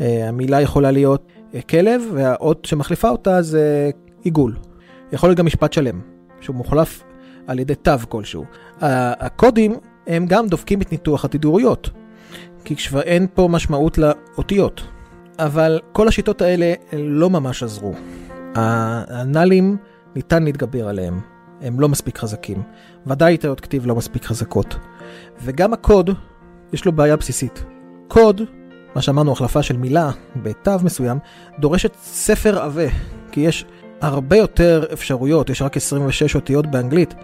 אה, המילה יכולה להיות כלב, והאות שמחליפה אותה זה עיגול. יכול להיות גם משפט שלם, שהוא מוחלף על ידי תו כלשהו. הקודים הם גם דופקים את ניתוח התדירויות, כי כבר אין פה משמעות לאותיות. אבל כל השיטות האלה לא ממש עזרו. הנ"לים ניתן להתגבר עליהם, הם לא מספיק חזקים. ודאי תאות כתיב לא מספיק חזקות. וגם הקוד, יש לו בעיה בסיסית. קוד, מה שאמרנו, החלפה של מילה בתו מסוים, דורשת ספר עבה, כי יש הרבה יותר אפשרויות, יש רק 26 אותיות באנגלית,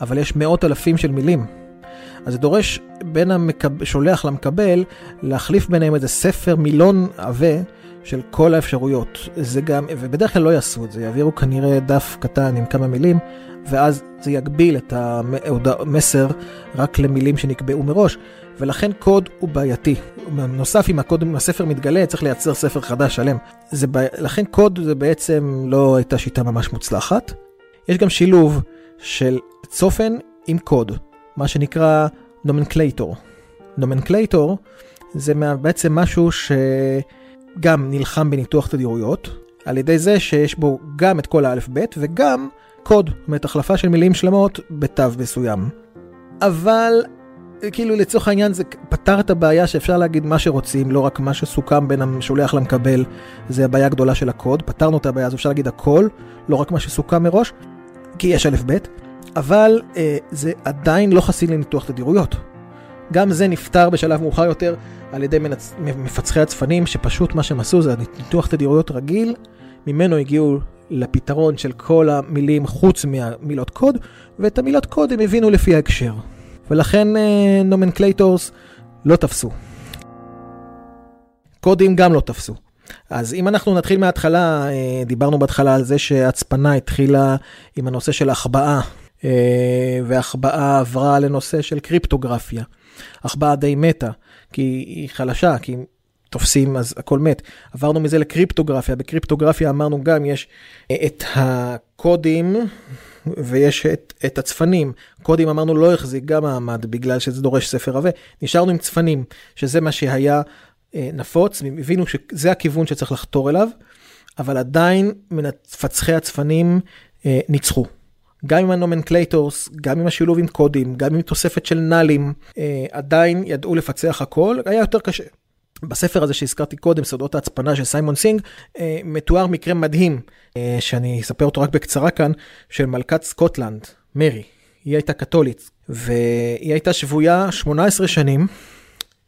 אבל יש מאות אלפים של מילים. אז זה דורש בין השולח למקבל להחליף ביניהם איזה ספר מילון עבה של כל האפשרויות. זה גם, ובדרך כלל לא יעשו את זה, יעבירו כנראה דף קטן עם כמה מילים, ואז זה יגביל את המסר רק למילים שנקבעו מראש, ולכן קוד הוא בעייתי. נוסף, אם הקוד, אם הספר מתגלה, צריך לייצר ספר חדש שלם. זה בעי... לכן קוד זה בעצם לא הייתה שיטה ממש מוצלחת. יש גם שילוב של צופן עם קוד, מה שנקרא nomenclator. nomenclator זה בעצם משהו שגם נלחם בניתוח תדירויות, על ידי זה שיש בו גם את כל האלף-בית וגם קוד, זאת אומרת החלפה של מילים שלמות בתו מסוים. אבל כאילו לצורך העניין זה פתר את הבעיה שאפשר להגיד מה שרוצים, לא רק מה שסוכם בין השולח למקבל, זה הבעיה הגדולה של הקוד, פתרנו את הבעיה הזו, אפשר להגיד הכל, לא רק מה שסוכם מראש, כי יש א' ב', אבל אה, זה עדיין לא חסין לניתוח תדירויות. גם זה נפתר בשלב מאוחר יותר על ידי מנצ... מפצחי הצפנים, שפשוט מה שהם עשו זה ניתוח תדירויות רגיל, ממנו הגיעו לפתרון של כל המילים חוץ מהמילות קוד, ואת המילות קוד הם הבינו לפי ההקשר. ולכן nomenclators לא תפסו. קודים גם לא תפסו. אז אם אנחנו נתחיל מההתחלה, אה, דיברנו בהתחלה על זה שהצפנה התחילה עם הנושא של החבאה, אה, והחבאה עברה לנושא של קריפטוגרפיה. החבאה די מתה, כי היא חלשה, כי תופסים אז הכל מת. עברנו מזה לקריפטוגרפיה, בקריפטוגרפיה אמרנו גם יש אה, את הקודים ויש את, את הצפנים. קודים אמרנו לא החזיק גם מעמד בגלל שזה דורש ספר עבה. נשארנו עם צפנים, שזה מה שהיה אה, נפוץ, הבינו שזה הכיוון שצריך לחתור אליו, אבל עדיין מפצחי הצפנים אה, ניצחו. גם עם ה nomenclators, גם עם השילוב עם קודים, גם עם תוספת של נאלים, אה, עדיין ידעו לפצח הכל, היה יותר קשה. בספר הזה שהזכרתי קודם, סודות ההצפנה של סיימון סינג, אה, מתואר מקרה מדהים, אה, שאני אספר אותו רק בקצרה כאן, של מלכת סקוטלנד, מרי. היא הייתה קתולית, והיא הייתה שבויה 18 שנים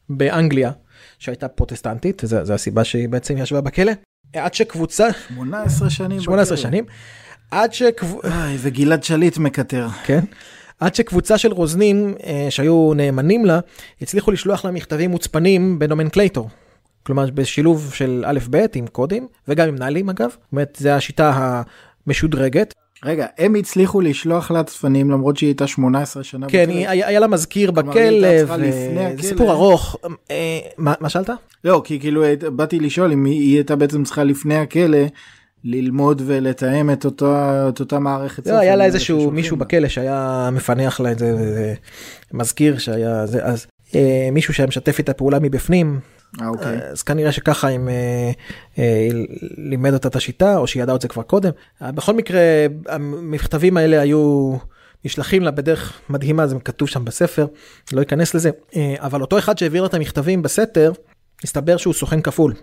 באנגליה, שהייתה פרוטסטנטית, זו הסיבה שהיא בעצם ישבה בכלא. עד שקבוצה... 18 שנים 18 בכלא. שנים. עד שקבוצה... וגלעד שליט מקטר. כן. עד שקבוצה של רוזנים אה, שהיו נאמנים לה, הצליחו לשלוח לה מכתבים מוצפנים ב nomenclator. כלומר בשילוב של א' ב' עם קודים וגם עם נאלים אגב, זאת אומרת זה השיטה המשודרגת. רגע, הם הצליחו לשלוח לה צפנים למרות שהיא הייתה 18 שנה כן, בכלא. כן, היה לה מזכיר בכלא, סיפור ארוך. אה, מה, מה שאלת? לא, כי כאילו באתי לשאול אם היא הייתה בעצם צריכה לפני הכלא ללמוד ולתאם את, אותו, את אותה מערכת. לא, היה לה איזשהו מישהו בכלא שהיה מפענח לה את זה, מזכיר שהיה זה, אז אה, מישהו שהיה משתף איתה פעולה מבפנים. אה, אוקיי. אז כנראה שככה אם אה, אה, לימד אותה את השיטה או שהיא ידעה את זה כבר קודם. אה, בכל מקרה המכתבים האלה היו נשלחים לה בדרך מדהימה זה כתוב שם בספר לא אכנס לזה אה, אבל אותו אחד שהעביר את המכתבים בסתר הסתבר שהוא סוכן כפול.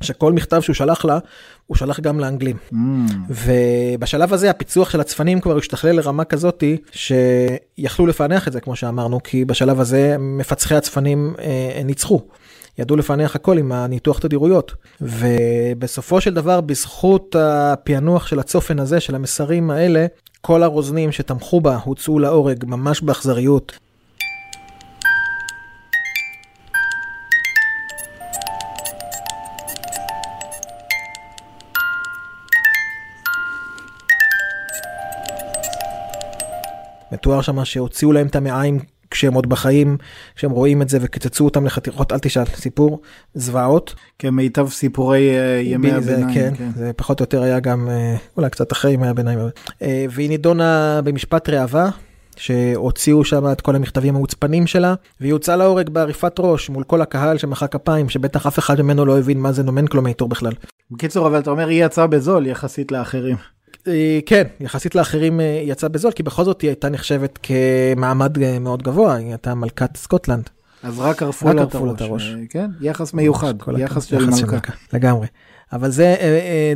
שכל מכתב שהוא שלח לה, הוא שלח גם לאנגלים. Mm. ובשלב הזה הפיצוח של הצפנים כבר השתכלל לרמה כזאתי שיכלו לפענח את זה כמו שאמרנו, כי בשלב הזה מפצחי הצפנים אה, ניצחו. ידעו לפענח הכל עם הניתוח תדירויות. ובסופו של דבר, בזכות הפענוח של הצופן הזה, של המסרים האלה, כל הרוזנים שתמכו בה הוצאו להורג ממש באכזריות. מתואר שם שהוציאו להם את המעיים כשהם עוד בחיים, כשהם רואים את זה וקיצצו אותם לחתיכות, אל תשאל, סיפור זוועות. כמיטב סיפורי uh, ימי הביניים. כן, כן, זה פחות או יותר היה גם uh, אולי קצת אחרי ימי הביניים. Uh, והיא נידונה במשפט ראווה. שהוציאו שם את כל המכתבים המוצפנים שלה, והיא הוצאה להורג בעריפת ראש מול כל הקהל שמחא כפיים, שבטח אף אחד ממנו לא הבין מה זה נומנקלומטור בכלל. בקיצור, אבל אתה אומר היא יצאה בזול יחסית לאחרים. אה, כן, יחסית לאחרים אה, יצא בזול, כי בכל זאת היא הייתה נחשבת כמעמד אה, מאוד גבוה, היא הייתה מלכת סקוטלנד. אז רק ערפו לה את הראש. כן, יחס מיוחד, יחס של מלכה. לגמרי. אבל זה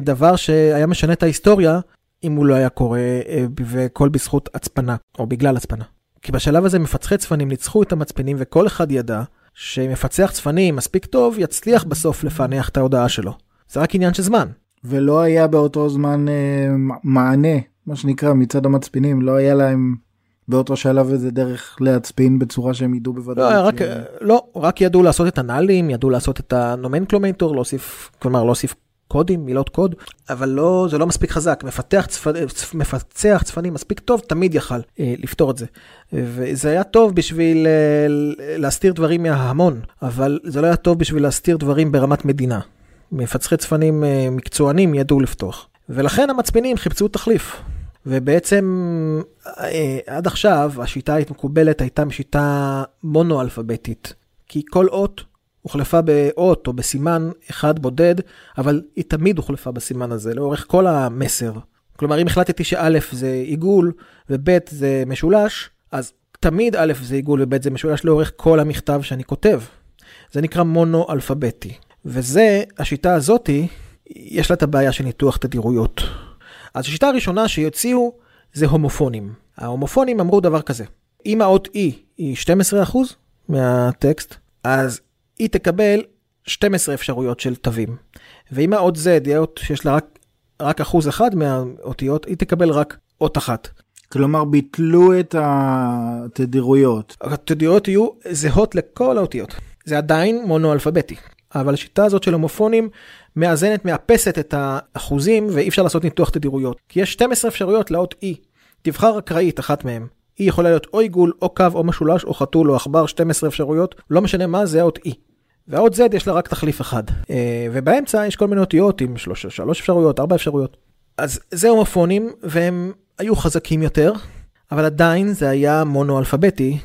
דבר שהיה משנה את ההיסטוריה, אם הוא לא היה קורה, וכל בזכות הצפנה, או בגלל הצפנה. כי בשלב הזה מפצחי צפנים ניצחו את המצפנים, וכל אחד ידע שמפצח צפנים מספיק טוב, יצליח בסוף לפענח את ההודעה שלו. זה רק עניין של זמן. ולא היה באותו זמן אה, מענה, מה שנקרא, מצד המצפינים, לא היה להם באותו שלב איזה דרך להצפין בצורה שהם ידעו בוודאות. לא, רק, ש... לא, רק ידעו לעשות את הנאלים, ידעו לעשות את ה nomenclator, להוסיף, כלומר להוסיף קודים, מילות קוד, אבל לא, זה לא מספיק חזק. מפתח, צפ... מפצח צפנים מספיק טוב, תמיד יכל אה, לפתור את זה. וזה היה טוב בשביל אה, להסתיר דברים מההמון, אבל זה לא היה טוב בשביל להסתיר דברים ברמת מדינה. מפצחי צפנים אה, מקצוענים ידעו לפתוח. ולכן המצפינים חיפשו תחליף. ובעצם אה, עד עכשיו השיטה המקובלת הייתה שיטה מונו-אלפביתית. כי כל אות הוחלפה באות או בסימן אחד בודד, אבל היא תמיד הוחלפה בסימן הזה לאורך כל המסר. כלומר, אם החלטתי שא' זה עיגול וב' זה משולש, אז תמיד א' זה עיגול וב' זה משולש לאורך כל המכתב שאני כותב. זה נקרא מונו-אלפביתי. וזה, השיטה הזאתי, יש לה את הבעיה של ניתוח תדירויות. אז השיטה הראשונה שיוציאו זה הומופונים. ההומופונים אמרו דבר כזה, אם האות E היא 12% מהטקסט, אז היא תקבל 12 אפשרויות של תווים. ואם האות Z היא אות שיש לה רק, רק אחוז אחד מהאותיות, היא תקבל רק אות אחת. כלומר ביטלו את התדירויות. התדירויות יהיו זהות לכל האותיות. זה עדיין מונו-אלפביתי. אבל השיטה הזאת של הומופונים מאזנת, מאפסת את האחוזים ואי אפשר לעשות ניתוח תדירויות. כי יש 12 אפשרויות לאות E. תבחר אקראית אחת מהן. היא יכולה להיות או עיגול, או קו, או משולש, או חתול, או עכבר, 12 אפשרויות, לא משנה מה, זה האות E. והאות Z יש לה רק תחליף אחד. אה, ובאמצע יש כל מיני אותיות עם שלוש, שלוש אפשרויות, ארבע אפשרויות. אז זה הומופונים, והם היו חזקים יותר, אבל עדיין זה היה מונו-אלפביתי,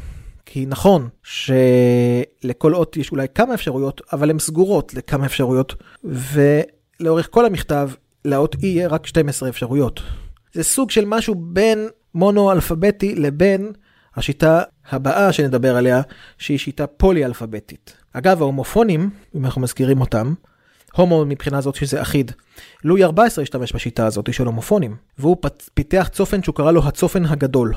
כי נכון שלכל אות יש אולי כמה אפשרויות, אבל הן סגורות לכמה אפשרויות, ולאורך כל המכתב, לאות E יהיה רק 12 אפשרויות. זה סוג של משהו בין מונו-אלפביתי לבין השיטה הבאה שנדבר עליה, שהיא שיטה פולי-אלפביתית. אגב, ההומופונים, אם אנחנו מזכירים אותם, הומו מבחינה זאת שזה אחיד. לואי 14 השתמש בשיטה הזאת של הומופונים, והוא פיתח צופן שהוא קרא לו הצופן הגדול.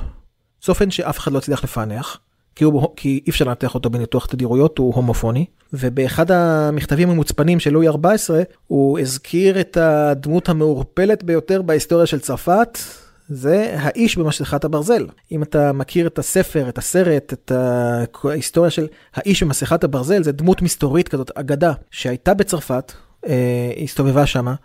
צופן שאף אחד לא הצליח לפענח, כי, הוא, כי אי אפשר לנתח אותו בניתוח תדירויות, הוא הומופוני. ובאחד המכתבים המוצפנים של לואי 14, הוא הזכיר את הדמות המעורפלת ביותר בהיסטוריה של צרפת, זה האיש במסכת הברזל. אם אתה מכיר את הספר, את הסרט, את ההיסטוריה של האיש במסכת הברזל, זה דמות מסתורית כזאת, אגדה, שהייתה בצרפת, אה, הסתובבה שמה,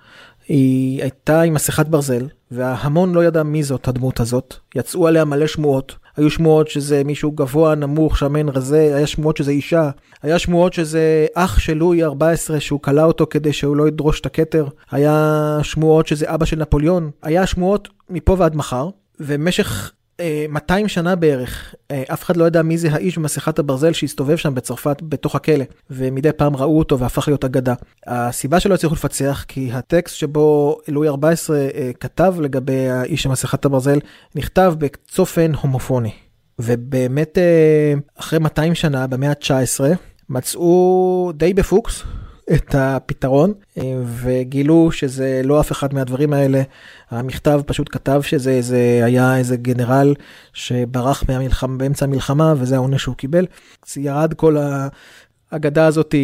היא הייתה עם מסכת ברזל, וההמון לא ידע מי זאת הדמות הזאת. יצאו עליה מלא שמועות. היו שמועות שזה מישהו גבוה, נמוך, שמן, רזה, היה שמועות שזה אישה. היה שמועות שזה אח של לואי 14 שהוא כלא אותו כדי שהוא לא ידרוש את הכתר. היה שמועות שזה אבא של נפוליאון. היה שמועות מפה ועד מחר, ובמשך 200 אה, שנה בערך, אה, אף אחד לא ידע מי זה האיש במסכת הברזל שהסתובב שם בצרפת בתוך הכלא, ומדי פעם ראו אותו והפך להיות אגדה. הסיבה שלא הצליחו לפצח, כי הטקסט שבו לואי 14 אה, כתב לגבי האיש במסכת הברזל, נכתב בצופן הומופוני. ובאמת אחרי 200 שנה, במאה ה-19, מצאו די בפוקס את הפתרון וגילו שזה לא אף אחד מהדברים האלה. המכתב פשוט כתב שזה איזה, היה איזה גנרל שברח מהמלחמה, באמצע המלחמה וזה העונש שהוא קיבל. ירד כל האגדה הזאת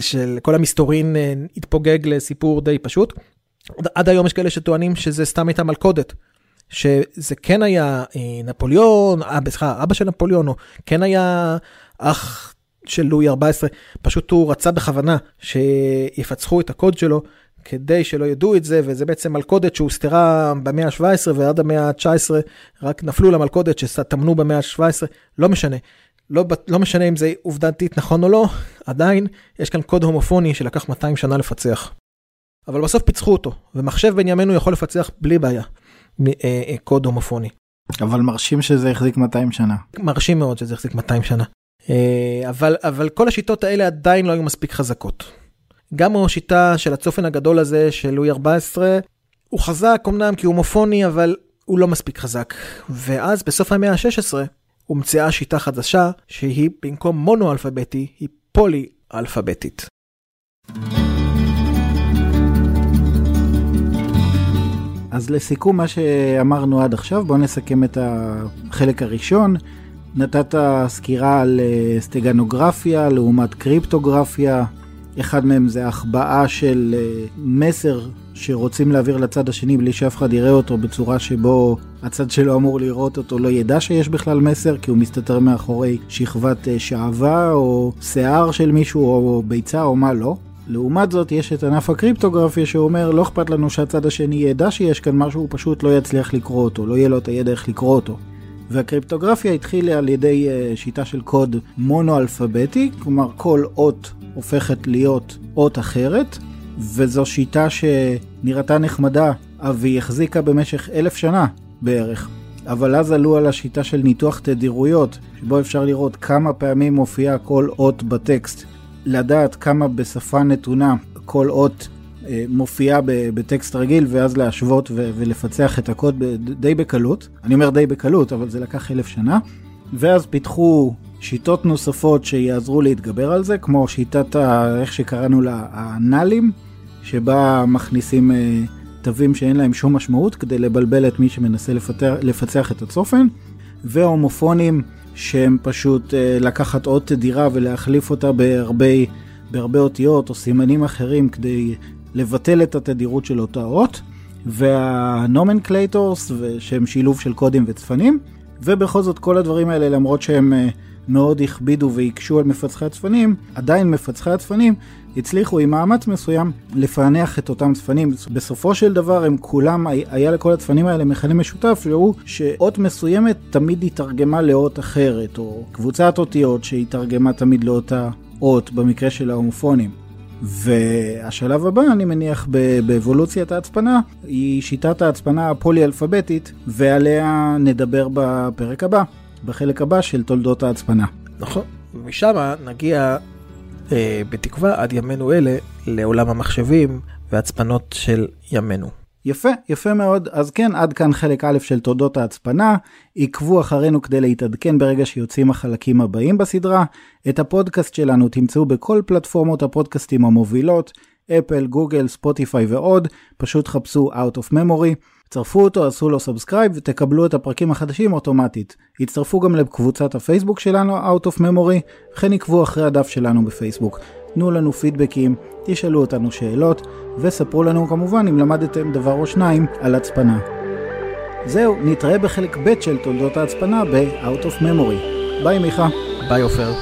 של כל המסתורין אה, התפוגג לסיפור די פשוט. עד היום יש כאלה שטוענים שזה סתם הייתה מלכודת. שזה כן היה אה, נפוליאון, אה, סליחה, אבא של נפוליאון, או כן היה אח של לואי 14, פשוט הוא רצה בכוונה שיפצחו את הקוד שלו כדי שלא ידעו את זה, וזה בעצם מלכודת שהוסתרה במאה ה-17 ועד המאה ה-19, רק נפלו למלכודת שטמנו במאה ה-17, לא משנה. לא, לא משנה אם זה עובדתית נכון או לא, עדיין יש כאן קוד הומופוני שלקח 200 שנה לפצח. אבל בסוף פיצחו אותו, ומחשב בין ימינו יכול לפצח בלי בעיה אה, אה, קוד הומופוני. אבל מרשים שזה החזיק 200 שנה. מרשים מאוד שזה החזיק 200 שנה. אה, אבל, אבל כל השיטות האלה עדיין לא היו מספיק חזקות. גם השיטה של הצופן הגדול הזה של לואי 14, הוא חזק אמנם כי הוא הומופוני, אבל הוא לא מספיק חזק. ואז בסוף המאה ה-16 הומצאה שיטה חדשה, שהיא במקום מונו-אלפביתי, היא פולי-אלפביתית. אז לסיכום מה שאמרנו עד עכשיו, בואו נסכם את החלק הראשון. נתת סקירה על אה, סטגנוגרפיה לעומת קריפטוגרפיה. אחד מהם זה החבאה של אה, מסר שרוצים להעביר לצד השני בלי שאף אחד יראה אותו בצורה שבו הצד שלו אמור לראות אותו לא ידע שיש בכלל מסר כי הוא מסתתר מאחורי שכבת אה, שעווה או שיער של מישהו או ביצה או מה לא. לעומת זאת יש את ענף הקריפטוגרפיה שאומר לא אכפת לנו שהצד השני ידע שיש כאן משהו, הוא פשוט לא יצליח לקרוא אותו, לא יהיה לו את הידע איך לקרוא אותו. והקריפטוגרפיה התחילה על ידי uh, שיטה של קוד מונו-אלפביתי, כלומר כל אות הופכת להיות אות אחרת, וזו שיטה שנראתה נחמדה, אבל היא החזיקה במשך אלף שנה בערך. אבל אז עלו על השיטה של ניתוח תדירויות, שבו אפשר לראות כמה פעמים מופיעה כל אות בטקסט, לדעת כמה בשפה נתונה כל אות אה, מופיעה בטקסט רגיל, ואז להשוות ולפצח את הקוד די בקלות. אני אומר די בקלות, אבל זה לקח אלף שנה. ואז פיתחו שיטות נוספות שיעזרו להתגבר על זה, כמו שיטת, ה, איך שקראנו לה, הנאלים, שבה מכניסים אה, תווים שאין להם שום משמעות כדי לבלבל את מי שמנסה לפתח, לפצח את הצופן, והומופונים שהם פשוט אה, לקחת אות תדירה ולהחליף אותה בהרבה, בהרבה אותיות או סימנים אחרים כדי לבטל את התדירות של אותה אות, וה nomenclators שהם שילוב של קודים וצפנים, ובכל זאת כל הדברים האלה למרות שהם אה, מאוד הכבידו והקשו על מפצחי הצפנים, עדיין מפצחי הצפנים הצליחו עם מאמץ מסוים לפענח את אותם צפנים. בסופו של דבר הם כולם, היה לכל הצפנים האלה מכנה משותף, שהוא שאות מסוימת תמיד התרגמה לאות אחרת, או קבוצת אותיות שהתרגמה תמיד לאותה אות במקרה של ההומופונים. והשלב הבא, אני מניח, באבולוציית ההצפנה, היא שיטת ההצפנה הפולי-אלפביתית, ועליה נדבר בפרק הבא, בחלק הבא של תולדות ההצפנה. נכון, ומשם נגיע אה, בתקווה עד ימינו אלה לעולם המחשבים והצפנות של ימינו. יפה, יפה מאוד. אז כן, עד כאן חלק א' של תולדות ההצפנה. עקבו אחרינו כדי להתעדכן ברגע שיוצאים החלקים הבאים בסדרה. את הפודקאסט שלנו תמצאו בכל פלטפורמות הפודקאסטים המובילות, אפל, גוגל, ספוטיפיי ועוד. פשוט חפשו Out of Memory. צרפו אותו, עשו לו subscribe ותקבלו את הפרקים החדשים אוטומטית. הצטרפו גם לקבוצת הפייסבוק שלנו, Out of Memory, וכן עקבו אחרי הדף שלנו בפייסבוק. תנו לנו פידבקים, תשאלו אותנו שאלות, וספרו לנו כמובן אם למדתם דבר או שניים על הצפנה. זהו, נתראה בחלק ב' של תולדות ההצפנה ב-Out of Memory. ביי מיכה. ביי עופר.